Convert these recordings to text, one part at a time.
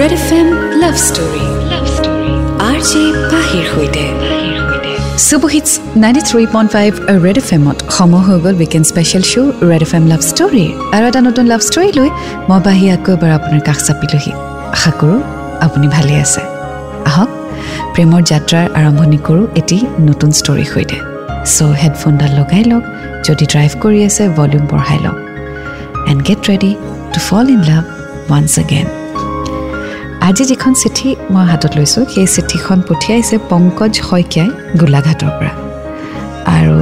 Red F M love story love story R J পাহিৰ সৈতে super hits ninety three point five Red F এমত সময় হৈ গ'ল weekend special show' Red F M love story আৰু এটা নতুন লাভ ষ্টৰী লৈ মই বাহি আকৌ এবাৰ আপোনাৰ কাষ চাপিলোহি। আশা কৰোঁ আপুনি ভালে আছে। আহক প্ৰেমৰ যাত্ৰাৰ আৰম্ভণি কৰোঁ এটি নতুন ষ্টৰীৰ সৈতে। চ' হেডফোনডাল লগাই লওক যদি ড্ৰাইভ কৰি আছে ভলিউম বঢ়াই লওক। And get ready to fall in love once again আজি যিখন চিঠি মই হাতত লৈছোঁ সেই চিঠিখন পঠিয়াইছে পংকজ শইকীয়াই গোলাঘাটৰ পৰা। আৰু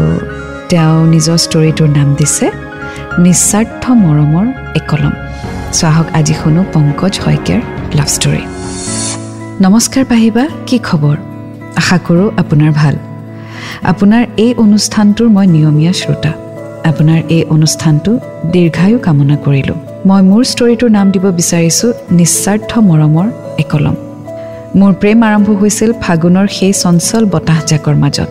তেওঁ নিজৰ ষ্টৰিটোৰ নাম দিছে নিস্বাৰ্থ মৰমৰ একলম। চ' আহক আজি শুনো পংকজ শইকীয়াৰ লাভ ষ্টৰী নমস্কাৰ পাহিবা কি খবৰ? আশা কৰোঁ আপোনাৰ ভাল। আপোনাৰ এই অনুষ্ঠানটোৰ মই নিয়মীয়া শ্ৰোতা। আপোনাৰ এই অনুষ্ঠানটো দীৰ্ঘায়ু কামনা কৰিলোঁ। মই মোৰ ষ্টৰিটোৰ নাম দিব বিচাৰিছোঁ নিস্বাৰ্থ মৰমৰ একলম। মোৰ প্ৰেম আৰম্ভ হৈছিল ফাগুনৰ সেই চঞ্চল বতাহজাকৰ মাজত।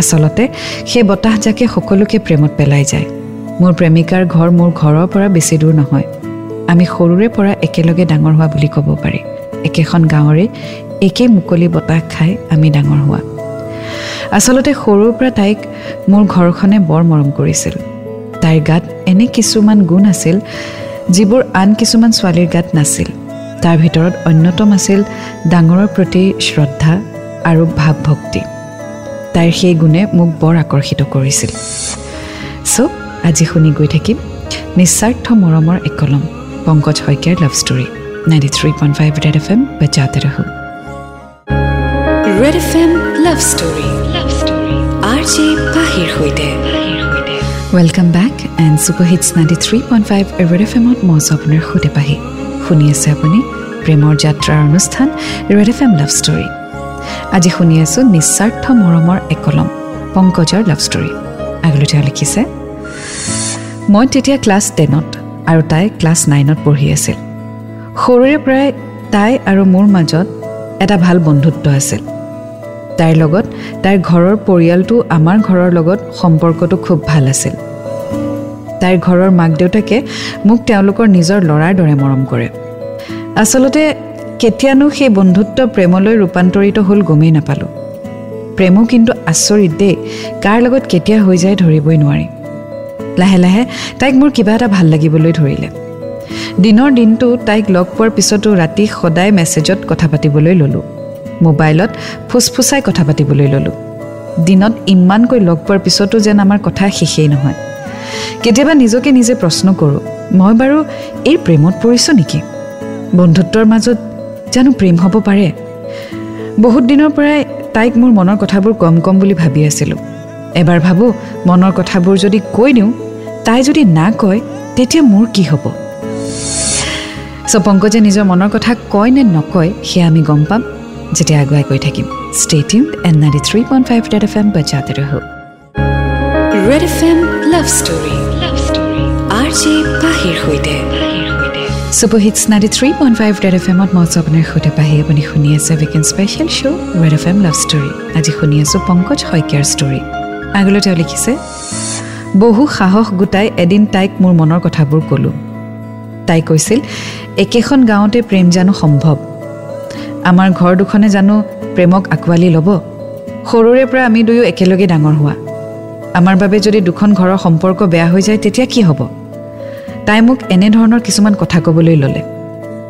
আচলতে সেই বতাহজাকে সকলোকে প্ৰেমত পেলাই যায়। মোৰ প্ৰেমিকাৰ ঘৰ মোৰ ঘৰৰ পৰা বেছি দূৰ নহয়। আমি সৰুৰে পৰা একেলগে ডাঙৰ হোৱা বুলি ক'ব পাৰি। একেখন গাঁৱৰে একে মুকলি বতাহ খাই আমি ডাঙৰ হোৱা। আচলতে সৰুৰ পৰা তাইক মোৰ ঘৰখনে বৰ মৰম কৰিছিল। তাইৰ গাত এনে কিছুমান গুণ আছিল যিবোৰ আন কিছুমান ছোৱালীৰ গাত নাছিল তাৰ ভিতৰত অন্যতম আছিল ডাঙৰৰ প্ৰতি শ্ৰদ্ধা আৰু ভাৱ ভক্তি তাইৰ সেই গুণে মোক বৰ আকৰ্ষিত কৰিছিল। চ' আজি শুনি গৈ থাকিম নিস্বাৰ্থ মৰমৰ একলম পংকজ শইকীয়াৰ love story ninety three point five Red F M বজাতে ৰাখোঁ Red F M love story R J পাহিৰ সৈতে। Welcome back and super hits ninety three point five Red F এমত মই আপোনাৰ সৈতে পাহি। শুনি আছে আপুনি প্ৰেমৰ যাত্ৰাৰ অনুষ্ঠান Red F M love story আজি শুনি আছোঁ নিস্বাৰ্থ মৰমৰ একলম পংকজৰ লাভ ষ্টৰী আগলৈ তেওঁ লিখিছে মই তেতিয়া ক্লাছ টেনত আৰু তাই ক্লাছ নাইনত পঢ়ি আছিল। সৰুৰে পৰাই তাই আৰু মোৰ মাজত এটা ভাল বন্ধুত্ব আছিল। তাইৰ লগত তাইৰ ঘৰৰ পৰিয়ালটো আমাৰ ঘৰৰ লগত সম্পৰ্কটো খুব ভাল আছিল। তাইৰ ঘৰৰ মাক দেউতাকে মোক তেওঁলোকৰ নিজৰ ল'ৰাৰ দৰে মৰম কৰে। আচলতে কেতিয়ানো সেই বন্ধুত্ব প্ৰেমলৈ ৰূপান্তৰিত হ'ল গমেই নাপালোঁ। প্ৰেমো কিন্তু আচৰিত দেই কাৰ লগত কেতিয়া হৈ যায় ধৰিবই নোৱাৰি। লাহে লাহে তাইক মোৰ কিবা এটা ভাল লাগিবলৈ ধৰিলে। দিনৰ দিনটো তাইক লগ পোৱাৰ পিছতো ৰাতি সদায় মেছেজত কথা পাতিবলৈ ল'লোঁ। মোবাইলত ফুচফুচাই কথা পাতিবলৈ ল'লোঁ। দিনত ইমানকৈ লগ পোৱাৰ পিছতো যেন আমাৰ কথা শেষেই নহয়। কেতিয়াবা নিজকে নিজে প্ৰশ্ন কৰোঁ মই বাৰু এই প্ৰেমত পৰিছোঁ নেকি? বন্ধুত্বৰ মাজত জানো প্ৰেম হ'ব পাৰে। বহুত দিনৰ পৰাই তাইক মোৰ মনৰ কথাবোৰ কম কম বুলি ভাবি আছিলোঁ। এবাৰ ভাবোঁ মনৰ কথাবোৰ যদি কৈ দিওঁ তাই যদি না কয় তেতিয়া মোৰ কি হ'ব? চ' পংকজে নিজৰ মনৰ কথা কয় নে নকয় সেয়া আমি গম পাম। যেতিয়া আগুৱাই গৈ থাকিম। Stay tuned and ninety three point five Red F M বজাতে ৰহো Red F M love story love story R J পাহিৰ সৈতে। Super hits ninety three point five Red F এমত মই আছোঁ আপোনাৰ সৈতে। পাহি আপুনি শুনি আছে weekend special show' Red F M love story আজি শুনি আছোঁ পংকজ শইকীয়াৰ ষ্টৰী আগলৈ তেওঁ লিখিছে বহু সাহস গোটাই এদিন তাইক মোৰ মনৰ কথাবোৰ ক'লোঁ। তাই কৈছিল একেখন গাঁৱতে প্ৰেম জানো সম্ভৱ আমাৰ ঘৰ দুখনে জানো প্ৰেমক আঁকোৱালি ল'ব? সৰুৰে পৰা আমি দুয়ো একেলগে ডাঙৰ হোৱা। আমাৰ বাবে যদি দুখন ঘৰৰ সম্পৰ্ক বেয়া হৈ যায় তেতিয়া কি হ'ব? তাই মোক এনেধৰণৰ কিছুমান কথা ক'বলৈ ল'লে।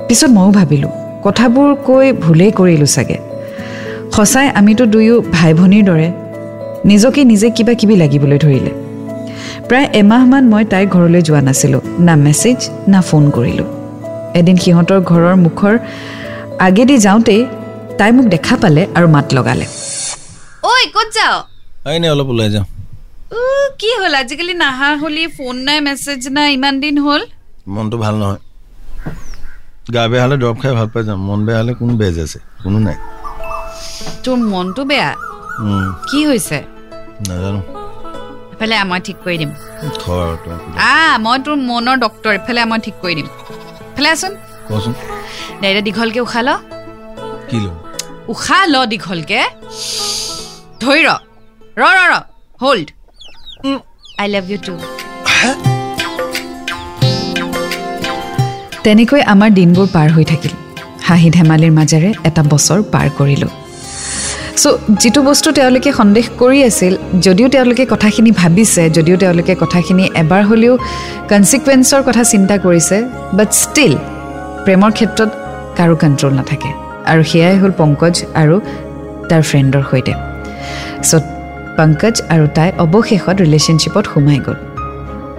পিছত ময়ো ভাবিলোঁ কথাবোৰ কৈ ভুলেই কৰিলোঁ চাগে। সঁচাই আমিতো দুয়ো ভাই ভনীৰ দৰে। নিজকে নিজে কিবা কিবি লাগিবলৈ ধৰিলে। প্ৰায় এমাহমান মই তাইৰ ঘৰলৈ যোৱা নাছিলোঁ না মেছেজ না ফোন কৰিলোঁ। এদিন সিহঁতৰ ঘৰৰ মুখৰ আগেদি যাওঁতেই তাই মোক দেখা পালে আৰু মাত লগালে। ঐ ক'ত যাৱ এনেই অলপ ওলাই যাওঁ। উ, কি হ'ল? আজিকালি নাহা হলি ফোন নাই মেছেজ নাই ইমান দিন হ'ল। মনটো ভাল নহয়। গা বেয়া হ'লে দৰৱ খাই ভাল পাই যাম। মন বেয়া হ'লে কোনো বেজ আছে কোনো নাই। তোৰ মনটো বেয়া? কি হৈছে? নাজানো। এফালে মই ঠিক কৰি দিম। আ মই তোৰ মনৰ ডক্তৰ এফালে মই ঠিক কৰি দিম। এফালে কচোন ডাইৰেক্ট দীঘলকে উশাহ ল কি ল'ম উশাহ ল দীঘলকে। ধৰি ৰ। ৰ ৰ ৰ। Hold I love you too তেনেকৈ আমাৰ দিনবোৰ পাৰ হৈ থাকিল। হাঁহি ধেমালিৰ মাজেৰে এটা বছৰ পাৰ কৰিলোঁ। চ' যিটো বস্তু তেওঁলোকে সন্দেহ কৰি আছিল যদিও তেওঁলোকে কথাখিনি ভাবিছে যদিও তেওঁলোকে কথাখিনি এবাৰ হ'লেও কনচিকুৱেঞ্চৰ কথা চিন্তা কৰিছে বাট ষ্টিল প্ৰেমৰ ক্ষেত্ৰত কাৰো কণ্ট্ৰল নাথাকে। আৰু সেয়াই হ'ল পংকজ আৰু তাৰ ফ্ৰেণ্ডৰ সৈতে। চ' পংকজ আৰু তাই অৱশেষত ৰিলেশ্যনশ্বিপত সোমাই গ'ল।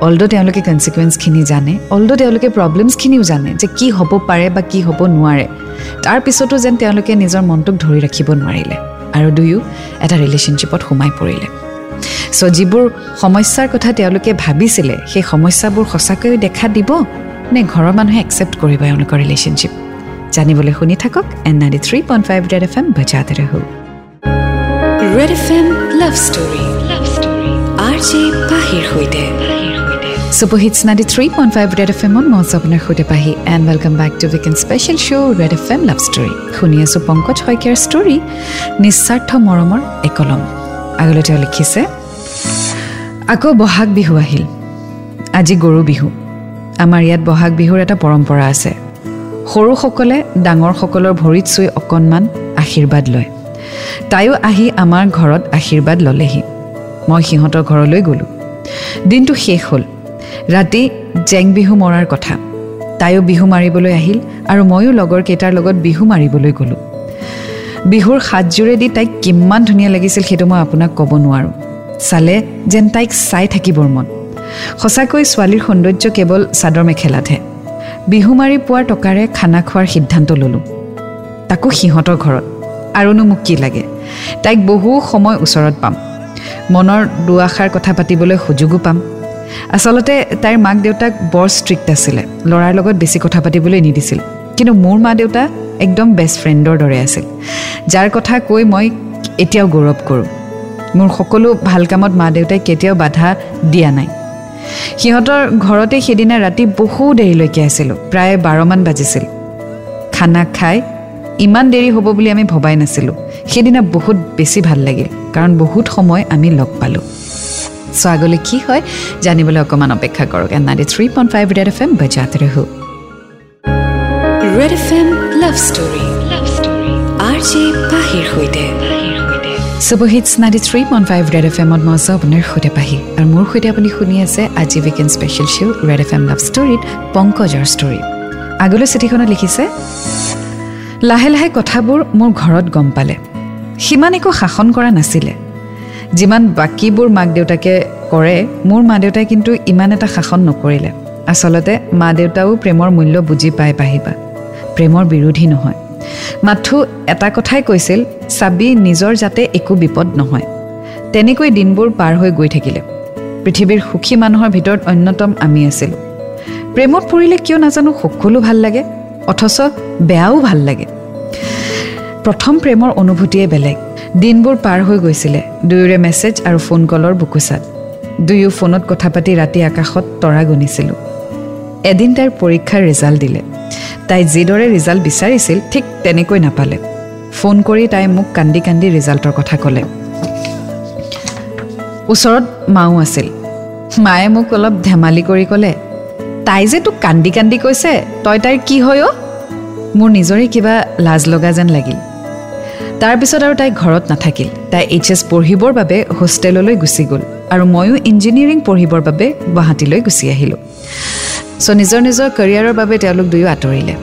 অলদ' তেওঁলোকে কনচিকুৱেঞ্চখিনি জানে অলদ' তেওঁলোকে প্ৰব্লেমছখিনিও জানে যে কি হ'ব পাৰে বা কি হ'ব নোৱাৰে তাৰপিছতো যেন তেওঁলোকে নিজৰ মনটোক ধৰি ৰাখিব নোৱাৰিলে আৰু দুয়ো এটা ৰিলেশ্যনশ্বিপত সোমাই পৰিলে। চ' যিবোৰ সমস্যাৰ কথা তেওঁলোকে ভাবিছিলে সেই সমস্যাবোৰ সঁচাকৈয়ে দেখা দিব? নে ঘৰৰ মানুহে একচেপ্ট কৰিব এওঁলোকৰ ৰিলেশ্যনশ্বিপ জানিবলৈ শুনি থাকক and ninety three point five Red F M বজাতে ৰহো। Red F M love story love story R J পাহিৰ সৈতে। Super hits ninety three point five Red F এমত মই আপোনাৰ সৈতে Pahi. And welcome back to weekend special show' Red F M love story শুনি আছোঁ পংকজ শইকীয়াৰ ষ্টৰী নিস্বাৰ্থ মৰমৰ একলম। আগলৈ তেওঁ লিখিছে আকৌ বহাগ বিহু আহিল। আজি গৰু বিহু। আমাৰ ইয়াত বহাগ বিহুৰ এটা পৰম্পৰা আছে। সৰুসকলে ডাঙৰসকলৰ ভৰিত চুই অকণমান আশীৰ্বাদ লয়। তাইও আহি আমাৰ ঘৰত আশীৰ্বাদ ল'লেহি। মই সিহঁতৰ ঘৰলৈ গ'লোঁ। দিনটো শেষ হ'ল। ৰাতি জেং বিহু মৰাৰ কথা। তাইও বিহু মাৰিবলৈ আহিল আৰু ময়ো লগৰ কেইটাৰ লগত বিহু মাৰিবলৈ গ'লোঁ। বিহুৰ সাতযোৰেদি তাইক কিমান ধুনীয়া লাগিছিল সেইটো মই আপোনাক ক'ব নোৱাৰোঁ। চালে যেন তাইক চাই থাকিবৰ মন। সঁচাকৈ ছোৱালীৰ সৌন্দৰ্য কেৱল চাদৰ মেখেলাতহে। বিহু মাৰি পোৱাৰ টকাৰে খানা খোৱাৰ সিদ্ধান্ত ল'লোঁ। তাকো সিহঁতৰ ঘৰত আৰুনো মোক কি লাগে? তাইক বহু সময় ওচৰত পাম। মনৰ দুআষাৰ কথা পাতিবলৈ সুযোগো পাম। আচলতে তাইৰ মাক দেউতাক বৰ ষ্ট্ৰিক্ট আছিলে। ল'ৰাৰ লগত বেছি কথা পাতিবলৈ নিদিছিল। কিন্তু মোৰ মা দেউতা একদম বেষ্ট ফ্ৰেণ্ডৰ দৰে আছিল। যাৰ কথা কৈ মই এতিয়াও গৌৰৱ কৰোঁ। মোৰ সকলো ভাল কামত মা দেউতাই কেতিয়াও বাধা দিয়া নাই। সিহঁতৰ ঘৰতে সেইদিনা ৰাতি বহু দেৰিলৈকে আছিলোঁ। প্ৰায় বাৰমান বাজিছিল। খানা খাই ইমান দেৰি হ'ব বুলি আমি ভবাই নাছিলোঁ। সেইদিনা বহুত বেছি ভাল লাগিল কাৰণ বহুত সময় আমি লগ পালোঁ। চ' আগলৈ কি হয় জানিবলৈ অকণমান অপেক্ষা কৰক। And ninety three point five Red F M বজাত Red F M love story. R J পাহিৰ সৈতে। Super hits ninety three point five Red F এমত মই আছোঁ আপোনাৰ সৈতে পাহি। আৰু মোৰ সৈতে আপুনি শুনি আছে আজি weekend special show' Red F M লাভ ষ্টৰীত পংকজৰ ষ্টৰী আগলৈ চিঠিখনত লিখিছে লাহে লাহে কথাবোৰ মোৰ ঘৰত গম পালে। সিমান একো শাসন কৰা নাছিলে। যিমান বাকীবোৰ মাক দেউতাকে কৰে মোৰ মা দেউতাই কিন্তু ইমান এটা শাসন নকৰিলে। আচলতে মা দেউতাও প্ৰেমৰ মূল্য বুজি পাই পাহিবা। প্ৰেমৰ বিৰোধী নহয়। মাথো এটা কথাই কৈছিল চাবি নিজৰ যাতে একো বিপদ নহয়। তেনেকৈ দিনবোৰ পাৰ হৈ গৈ থাকিলে। পৃথিৱীৰ সুখী মানুহৰ ভিতৰত অন্যতম আমি আছিলোঁ। প্ৰেমত পৰিলে কিয় নাজানো সকলো ভাল লাগে অথচ বেয়াও ভাল লাগে। প্ৰথম প্ৰেমৰ অনুভূতিয়ে বেলেগ। দিনবোৰ পাৰ হৈ গৈছিলে দুয়োৰে মেছেজ আৰু ফোন কলৰ বুকুচাত। দুয়ো ফোনত কথা পাতি ৰাতি আকাশত তৰা গণিছিলোঁ। এদিন তাইৰ পৰীক্ষাৰ ৰিজাল্ট দিলে। তাই যিদৰে ৰিজাল্ট বিচাৰিছিল ঠিক তেনেকৈ নাপালে। ফোন কৰি তাই মোক কান্দি কান্দি ৰিজাল্টৰ কথা ক'লে। ওচৰত মাও আছিল। মায়ে মোক অলপ ধেমালি কৰি ক'লে তাই যে তোক কান্দি কান্দি কৈছে তই তাইৰ কি হয় অ' মোৰ নিজৰে কিবা লাজ লগা যেন লাগিল। তাৰপিছত আৰু তাই ঘৰত নাথাকিল। তাই এইচ এছ পঢ়িবৰ বাবে হোষ্টেললৈ গুচি গ'ল আৰু ময়ো ইঞ্জিনিয়াৰিং পঢ়িবৰ বাবে গুৱাহাটীলৈ গুচি আহিলোঁ। চ' নিজৰ নিজৰ কেৰিয়াৰৰ বাবে তেওঁলোক দুয়ো আঁতৰিলে।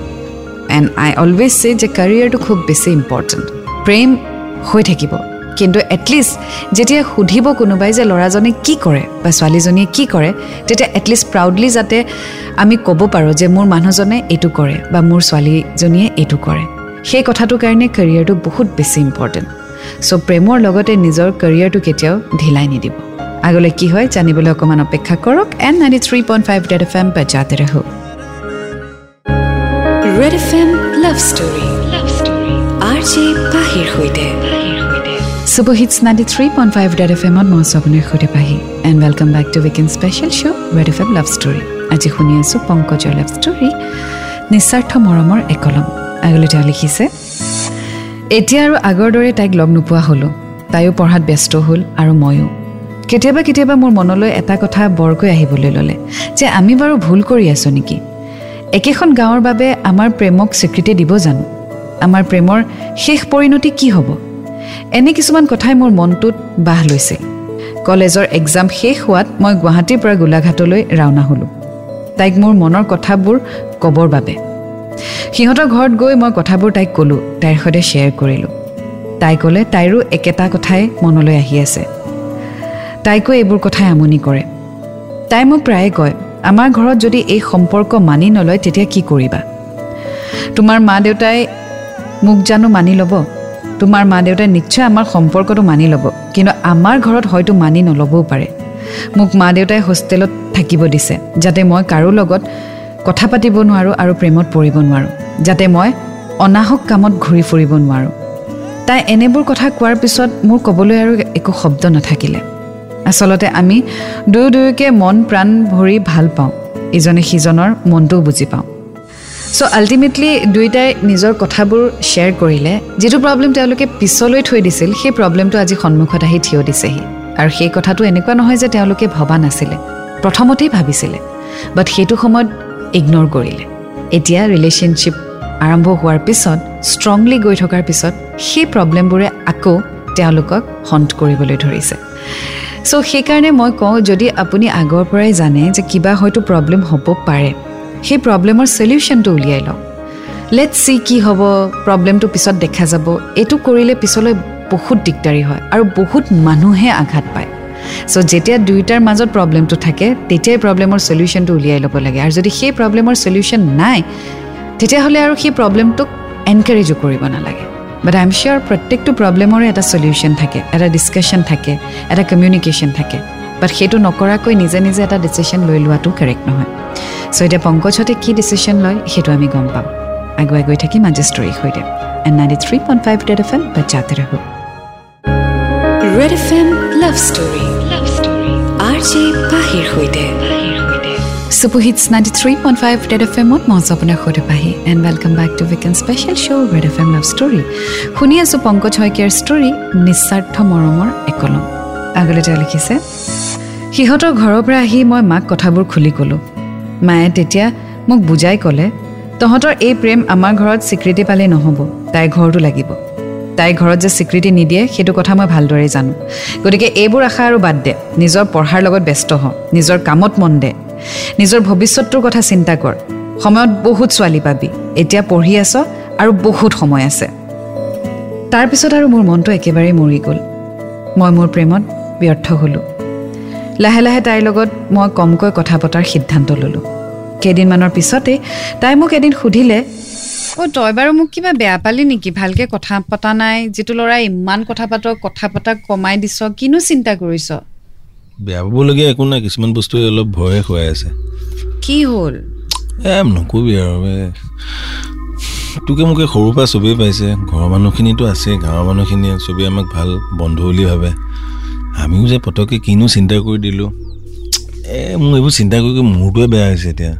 এণ্ড আই অলৱেজ চে যে কেৰিয়াৰটো খুব বেছি ইম্পৰ্টেণ্ট প্ৰেম হৈ থাকিব। কিন্তু এটলিষ্ট যেতিয়া সুধিব কোনোবাই যে ল'ৰাজনে কি কৰে বা ছোৱালীজনীয়ে কি কৰে তেতিয়া এটলিষ্ট প্ৰাউডলি যাতে আমি ক'ব পাৰোঁ যে মোৰ মানুহজনে এইটো কৰে বা মোৰ ছোৱালীজনীয়ে এইটো কৰে। সেই কথাটোৰ কাৰণে কেৰিয়াৰটো বহুত বেছি ইম্পৰ্টেণ্ট চ' প্ৰেমৰ লগতে নিজৰ কেৰিয়াৰটো কেতিয়াও ঢিলাই নিদিব। আগলৈ কি হয় জানিবলৈ অকণমান অপেক্ষা কৰক and ninety three point five Red F M বাজাতে ৰহো। Red F M love story R J পাহিৰ সৈতে। Super hits ninety three point five Red F এমত মই আছোঁ আপোনাৰ সৈতে Pahi. And welcome back to weekend special show' Red F M love story আজি শুনি আছোঁ পংকজৰ লাভ ষ্টৰী নিস্বাৰ্থ মৰমৰ একলম। আগলৈ তেওঁ লিখিছে এতিয়া আৰু আগৰ দৰে তাইক লগ নোপোৱা হ'লোঁ। তাইও পঢ়াত ব্যস্ত হ'ল আৰু ময়ো কেতিয়াবা কেতিয়াবা মোৰ মনলৈ এটা কথা বৰকৈ আহিবলৈ ল'লে যে আমি বাৰু ভুল কৰি আছোঁ নেকি? একেখন গাঁৱৰ বাবে আমাৰ প্ৰেমক স্বীকৃতি দিব জানো? আমাৰ প্ৰেমৰ শেষ পৰিণতি কি হ'ব? এনে কিছুমান কথাই মোৰ মনটোত বাহ লৈছিল কলেজৰ এক্সাম শেষ হোৱাত মই গুৱাহাটীৰ পৰা গোলাঘাটলৈ ৰাওনা হ'লোঁ। তাইক মোৰ মনৰ কথাবোৰ ক'বৰ বাবে। সিহঁতৰ ঘৰত গৈ মই কথাবোৰ তাইক ক'লোঁ তাইৰ সৈতে শ্বেয়াৰ কৰিলোঁ। তাই ক'লে তাইৰো একেটা কথাই মনলৈ আহি আছে। তাইকো এইবোৰ কথাই আমনি কৰে। তাই মোক প্ৰায়ে কয় আমাৰ ঘৰত যদি এই সম্পৰ্ক মানি নলয় তেতিয়া কি কৰিবা? তোমাৰ মা দেউতাই মোক জানো মানি ল'ব? তোমাৰ মা দেউতাই নিশ্চয় আমাৰ সম্পৰ্কটো মানি ল'ব কিন্তু আমাৰ ঘৰত হয়তো মানি নল'বও পাৰে। মোক মা দেউতাই হোষ্টেলত থাকিব দিছে যাতে মই কাৰো লগত কথা পাতিব নোৱাৰোঁ আৰু প্ৰেমত পৰিব নোৱাৰোঁ যাতে মই অনাহক কামত ঘূৰি ফুৰিব নোৱাৰোঁ। তাই এনেবোৰ কথা কোৱাৰ পিছত মোৰ ক'বলৈ আৰু একো শব্দ নাথাকিলে। আচলতে আমি দুয়ো দুয়োকে মন প্ৰাণ ভৰি ভাল পাওঁ। ইজনে সিজনৰ মনটোও বুজি পাওঁ। চ' আল্টিমেটলি দুয়োটাই নিজৰ কথাবোৰ শ্বেয়াৰ কৰিলে যিটো প্ৰব্লেম তেওঁলোকে পিছলৈ থৈ দিছিল সেই প্ৰব্লেমটো আজি সন্মুখত আহি থিয় দিছেহি। আৰু সেই কথাটো এনেকুৱা নহয় যে তেওঁলোকে ভবা নাছিলে প্ৰথমতেই ভাবিছিলে বাট সেইটো সময়ত ইগন'ৰ কৰিলে। এতিয়া ৰিলেশ্যনশ্বিপ আৰম্ভ হোৱাৰ পিছত ষ্ট্ৰংলি গৈ থকাৰ পিছত সেই প্ৰব্লেমবোৰে আকৌ তেওঁলোকক হণ্ট কৰিবলৈ ধৰিছে। চ' সেইকাৰণে মই কওঁ যদি আপুনি আগৰ পৰাই জানে যে কিবা হয়তো প্ৰব্লেম হ'ব পাৰে সেই প্ৰব্লেমৰ চলিউশ্যনটো উলিয়াই লওক। লেট চি কি হ'ব প্ৰব্লেমটো পিছত দেখা যাব। এইটো কৰিলে পিছলৈ বহুত দিগদাৰী হয় আৰু বহুত মানুহে আঘাত পায়। চ' যেতিয়া দুয়োটাৰ মাজত প্ৰব্লেমটো থাকে তেতিয়াই প্ৰব্লেমৰ চলিউশ্যনটো উলিয়াই ল'ব লাগে। আৰু যদি সেই প্ৰব্লেমৰ চলিউশ্যন নাই তেতিয়াহ'লে আৰু সেই প্ৰব্লেমটোক এনকাৰেজো কৰিব নালাগে। বাট আই এম চিয়'ৰ প্ৰত্যেকটো প্ৰব্লেমৰে এটা চলিউশ্যন থাকে এটা ডিছকাশ্যন থাকে এটা কমিউনিকেশ্যন থাকে। বাট সেইটো নকৰাকৈ নিজে নিজে এটা ডিচিশ্যন লৈ লোৱাটো কাৰেক্ট নহয়। চ' এতিয়া পংকজহঁতে কি ডিচিশ্যন লয় সেইটো আমি গম পাম। আগুৱাই গৈ থাকিম আজি ষ্টৰীৰ সৈতে and ninety three point five Red F M বাচ্চাতে ৰাখোঁ Red F M love story R J পাহিৰ সৈতে super hits ninety three point five Red F এমত মই আপোনাৰ সৈতে Pahi. And welcome back to weekend special show' Red F M love story শুনি আছোঁ পংকজ শইকীয়াৰ ষ্টৰী নিস্বাৰ্থ মৰমৰ একলম। আগলৈ তেওঁ লিখিছে সিহঁতৰ ঘৰৰ পৰা আহি মই মাক কথাবোৰ খুলি ক'লোঁ। মায়ে তেতিয়া মোক বুজাই ক'লে তহঁতৰ এই প্ৰেম আমাৰ ঘৰত স্বীকৃতি পালেই নহ'ব তাইৰ ঘৰতো লাগিব। তাইৰ ঘৰত যে স্বীকৃতি নিদিয়ে সেইটো কথা মই ভালদৰে জানো। গতিকে এইবোৰ আশা আৰু বাদ দে। নিজৰ পঢ়াৰ লগত ব্যস্ত হ। নিজৰ কামত মন দে। নিজৰ ভৱিষ্যতটোৰ কথা চিন্তা কৰ। সময়ত বহুত ছোৱালী পাবি। এতিয়া পঢ়ি আছ আৰু বহুত সময় আছে। তাৰপিছত আৰু মোৰ মনটো একেবাৰেই মৰি গ'ল। মই মোৰ প্ৰেমত ব্যৰ্থ হ'লোঁ। লাহে লাহে তাইৰ লগত মই কমকৈ কথা পতাৰ সিদ্ধান্ত ল'লোঁ। কেইদিনমানৰ পিছতে তাই মোক এদিন সুধিলে অ' তই বাৰু মোক কিবা বেয়া পালি নেকি? ভালকৈ কথা পতা নাই। যিটো ল'ৰাই ইমান কথা পাত কথা পতা কমাই দিছ। কিনো চিন্তা কৰিছ? বেয়া পাবলগীয়া একো নাই কিছুমান বস্তুৱে অলপ ভয়ে খুৱাই আছে। কি হ'ল? এ নকবি আৰু তোকে মোকে সৰুৰ পৰা চবেই পাইছে ঘৰৰ মানুহখিনিতো আছে গাঁৱৰ মানুহখিনিয়ে চবেই আমাক ভাল বন্ধু বুলি ভাবে। আমিও যে পটককৈ কিনো চিন্তা কৰি দিলোঁ এ মোৰ এইবোৰ চিন্তা কৰি মূৰটোৱে বেয়া হৈছে এতিয়া।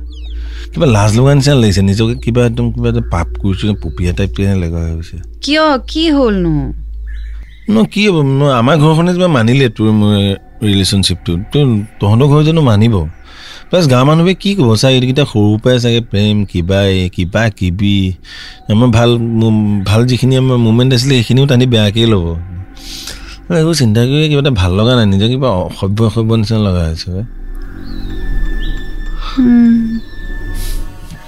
কিবা লাজ লগা নিচিনা লাগিছে নিজকে কিবা একদম কিবা এটা পাপ কৰিছোঁ পুপিয়া টাইপ লগা হৈ গৈছে। কিয় কি হ'লনো? ন কি হ'ব? আমাৰ ঘৰখনে কিবা মানিলে তোৰ মোৰ ৰিলেশ্যনশ্বিপটো তোৰ তহঁতৰ ঘৰ জানো মানিব? প্লাছ গাঁৱৰ মানুহবোৰে কি ক'ব? চাগে এইকেইটা সৰুৰ পৰাই চাগে প্ৰেম কিবা এই কিবা কিবি। আমাৰ ভাল ভাল যিখিনি আমাৰ মুমেণ্ট আছিলে সেইখিনিও টানি বেয়াকেই ল'ব। একো চিন্তা কৰি কিবা এটা ভাল লগা নাই নিজে কিবা অসভ্য অসভ্য নিচিনা লগা হৈছে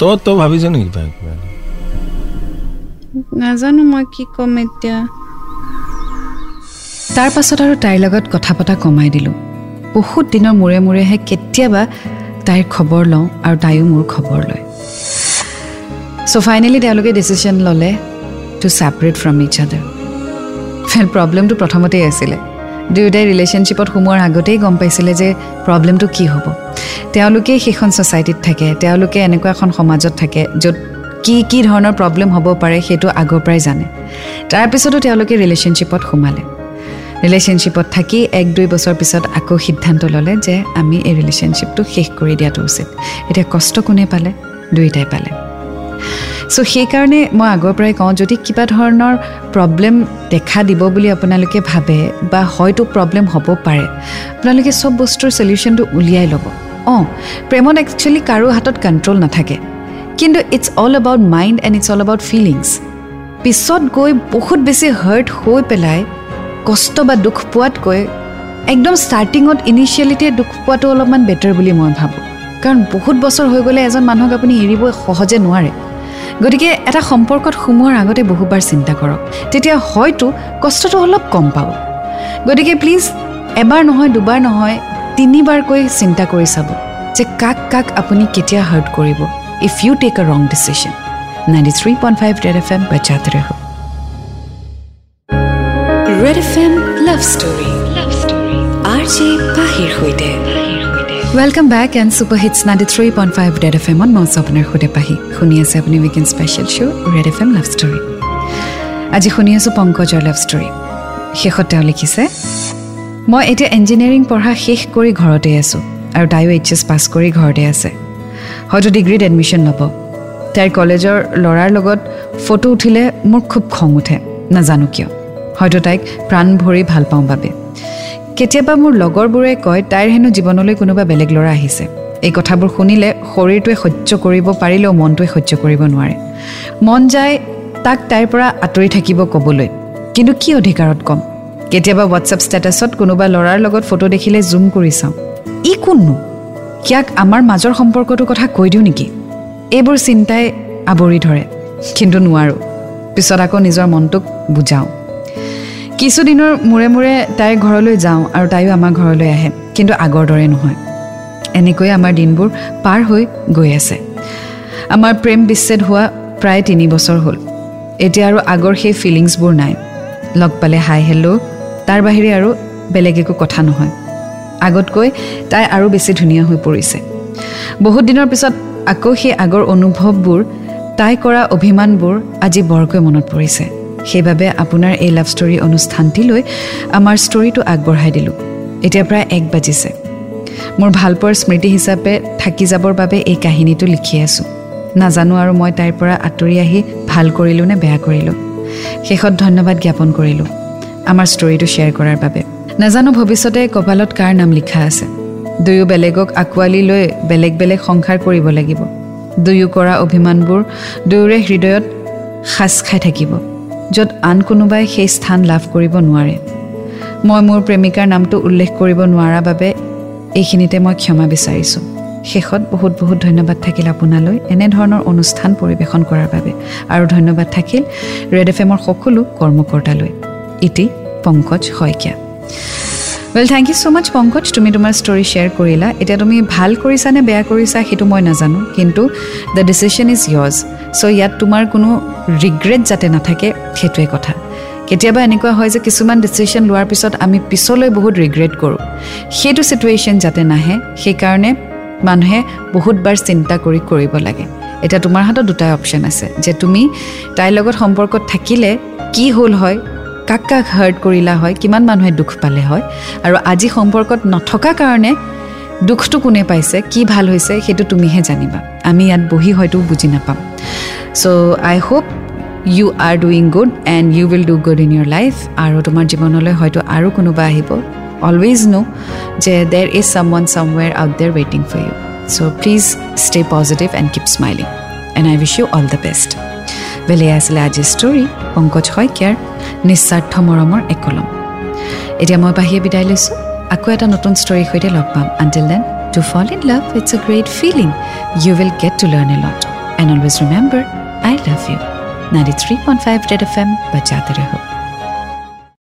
তই তই ভাবিছ নেকি কিবা কিবা নাজানো মই কি ক'ম এতিয়া। তাৰ পাছত আৰু তাইৰ লগত কথা পতা কমাই দিলোঁ। বহুত দিনৰ মূৰে মূৰেহে কেতিয়াবা তাইৰ খবৰ লওঁ আৰু তাইও মোৰ খবৰ লয়। চ' ফাইনেলি তেওঁলোকে ডিচিশ্যন ল'লে to separate from each other প্ৰব্লেমটো প্ৰথমতেই আছিলে। দুয়োটাই ৰিলেশ্যনশ্বিপত সোমোৱাৰ আগতেই গম পাইছিলে যে প্ৰব্লেমটো কি হ'ব। তেওঁলোকেই সেইখন ছ'চাইটিত থাকে তেওঁলোকে এনেকুৱা এখন সমাজত থাকে য'ত কি কি ধৰণৰ প্ৰব্লেম হ'ব পাৰে সেইটো আগৰ পৰাই জানে। তাৰপিছতো তেওঁলোকে ৰিলেশ্যনশ্বিপত সোমালে। ৰিলেশ্যনশ্বিপত থাকি এক দুই বছৰ পিছত আকৌ সিদ্ধান্ত ল'লে যে আমি এই ৰিলেশ্যনশ্বিপটো শেষ কৰি দিয়াটো উচিত। এতিয়া কষ্ট কোনে পালে? দুয়োটাই পালে। চ' সেইকাৰণে মই আগৰ পৰাই কওঁ যদি কিবা ধৰণৰ প্ৰব্লেম দেখা দিব বুলি আপোনালোকে ভাবে বা হয়তো প্ৰব্লেম হ'ব পাৰে আপোনালোকে চব বস্তুৰ চলিউশ্যনটো উলিয়াই ল'ব। অঁ প্ৰেমত একচুৱেলি কাৰো হাতত কণ্ট্ৰল নাথাকে। কিন্তু it's all about mind and it's all about feelings পিছত গৈ বহুত বেছি হাৰ্ট হৈ পেলাই কষ্ট বা দুখ পোৱাতকৈ একদম ষ্টাৰ্টিঙত ইনিচিয়েলিতে দুখ পোৱাটো অলপমান বেটাৰ বুলি মই ভাবোঁ। কাৰণ বহুত বছৰ হৈ গ'লে এজন মানুহক আপুনি এৰিব সহজে নোৱাৰে। গতিকে এটা সম্পৰ্কত সোমোৱাৰ আগতে বহুবাৰ চিন্তা কৰক। তেতিয়া হয়তো কষ্টটো অলপ কম পাব। গতিকে প্লিজ এবাৰ নহয় দুবাৰ নহয় তিনিবাৰকৈ চিন্তা কৰি চাব যে কাক কাক আপুনি কেতিয়া হাৰ্ট কৰিব। If you take a wrong decision ninety three point five Red F M বাচ্চাতে ৰহ Red F M love story love story R J পাহিৰ সৈতে welcome back and super hits ninety three point five Red F এমত মই আপোনাৰ সৈতে পাহি। শুনি আছে আপুনি weekend special show' Red F M love story আজি শুনি আছোঁ পংকজৰ লাভ ষ্টৰী শেষত তেওঁ লিখিছে মই এতিয়া ইঞ্জিনিয়াৰিং পঢ়া শেষ কৰি ঘৰতে আছোঁ আৰু তাইও এইচ এছ পাছ কৰি ঘৰতে আছে। হয়তো ডিগ্ৰীত এডমিশ্যন ল'ব। তাইৰ কলেজৰ ল'ৰাৰ লগত ফটো উঠিলে মোৰ খুব খং উঠে। নাজানো কিয়? হয়তো তাইক প্ৰাণ ভৰি ভাল পাওঁ বাবে। কেতিয়াবা মোৰ লগৰবোৰে কয় তাইৰ হেনো জীৱনলৈ কোনোবা বেলেগ ল'ৰা আহিছে। এই কথাবোৰ শুনিলে শৰীৰটোৱে সহ্য কৰিব পাৰিলেও মনটোৱে সহ্য কৰিব নোৱাৰে। মন যায় তাক তাইৰ পৰা আঁতৰি থাকিব ক'বলৈ। কিন্তু কি অধিকাৰত ক'ম? কেতিয়াবা হোৱাটছএপ ষ্টেটাছত কোনোবা ল'ৰাৰ লগত ফটো দেখিলে জুম কৰি চাওঁ। ই কোননো? ইয়াক আমাৰ মাজৰ সম্পৰ্কটোৰ কথা কৈ দিওঁ নেকি? এইবোৰ চিন্তাই আৱৰি ধৰে। কিন্তু নোৱাৰোঁ। পিছত আকৌ নিজৰ মনটোক বুজাওঁ। কিছুদিনৰ মূৰে মূৰে তাইৰ ঘৰলৈ যাওঁ আৰু তাইও আমাৰ ঘৰলৈ আহে কিন্তু আগৰ দৰে নহয়। এনেকৈয়ে আমাৰ দিনবোৰ পাৰ হৈ গৈ আছে। আমাৰ প্ৰেম বিচ্ছেদ হোৱা প্ৰায় তিনি বছৰ হ'ল। এতিয়া আৰু আগৰ সেই ফিলিংছবোৰ নাই। লগ পালে হাই হেল্ল' তাৰ বাহিৰে আৰু বেলেগ একো কথা নহয়। আগতকৈ তাই আৰু বেছি ধুনীয়া হৈ পৰিছে। বহুত দিনৰ পিছত আকৌ সেই আগৰ অনুভৱবোৰ তাই কৰা অভিমানবোৰ আজি বৰকৈ মনত পৰিছে। সেইবাবে আপোনাৰ এই লাভ ষ্টৰী অনুষ্ঠানটিলৈ আমাৰ ষ্টৰীটো আগবঢ়াই দিলোঁ। এতিয়া প্ৰায় এক বাজিছে। মোৰ ভালপোৱাৰ স্মৃতি হিচাপে থাকি যাবৰ বাবে এই কাহিনীটো লিখি আছোঁ। নাজানো আৰু মই তাইৰ পৰা আঁতৰি আহি ভাল কৰিলোঁ নে বেয়া কৰিলোঁ। শেষত ধন্যবাদ জ্ঞাপন কৰিলোঁ আমাৰ ষ্টৰীটো শ্বেয়াৰ কৰাৰ বাবে। নাজানো ভৱিষ্যতে কপালত কাৰ নাম লিখা আছে। দুয়ো বেলেগক আঁকোৱালি লৈ বেলেগ বেলেগ সংসাৰ কৰিব লাগিব। দুয়ো কৰা অভিমানবোৰ দুয়োৰে হৃদয়ত সাজ খাই থাকিব। য'ত আন কোনোবাই সেই স্থান লাভ কৰিব নোৱাৰে। মই মোৰ প্ৰেমিকাৰ নামটো উল্লেখ কৰিব নোৱাৰা বাবে এইখিনিতে মই ক্ষমা বিচাৰিছোঁ। শেষত বহুত বহুত ধন্যবাদ থাকিল আপোনালৈ এনেধৰণৰ অনুষ্ঠান পৰিৱেশন কৰাৰ বাবে। আৰু ধন্যবাদ থাকিল ৰেড এফ এমৰ সকলো কৰ্মকৰ্তালৈ। ইটি Pankaj Saikia. Well thank you so' much Pankaj তুমি তোমাৰ ষ্টৰি শ্বেয়াৰ কৰিলা। এতিয়া তুমি ভাল কৰিছা নে বেয়া কৰিছা সেইটো মই নাজানো কিন্তু the decision is yours so' ইয়াত তোমাৰ কোনো ৰিগ্ৰেট যাতে নাথাকে সেইটোৱে কথা। কেতিয়াবা এনেকুৱা হয় যে কিছুমান ডিচিশ্যন লোৱাৰ পিছত আমি পিছলৈ বহুত ৰিগ্ৰেট কৰোঁ। সেইটো চিটুৱেশ্যন যাতে নাহে সেইকাৰণে মানুহে বহুতবাৰ চিন্তা কৰি কৰিব লাগে। এতিয়া তোমাৰ হাতত দুটাই অপশ্যন আছে যে তুমি তাইৰ লগত সম্পৰ্কত থাকিলে কি হ'ল হয় কাক কাক হাৰ্ট কৰিলা হয় কিমান মানুহে দুখ পালে হয় আৰু আজি সম্পৰ্কত নথকা কাৰণে দুখটো কোনে পাইছে কি ভাল হৈছে সেইটো তুমিহে জানিবা। আমি ইয়াত বহি হয়তো বুজি নাপাম। So' I hope you are doing good and you will do good in your life আৰু তোমাৰ জীৱনলৈ হয়তো আৰু কোনোবা আহিব। অলৱেজ নো যে দেৰ ইজ চাম one somewhere out there ৱেইটিং for you so' please stay positive and keep smiling and I wish you all the best বেলে আছিলে আজিৰ ষ্টৰী পংকজ শইকীয়াৰ নিস্বাৰ্থ মৰমৰ একলম। এতিয়া মই বাহিৰে বিদায় লৈছোঁ। আকৌ এটা নতুন ষ্টৰীৰ সৈতে লগ পাম। Until then to fall in love it's a great feeling you will get to learn a lot and always remember I love you ninety three point five Red F M বাজাতে ৰহ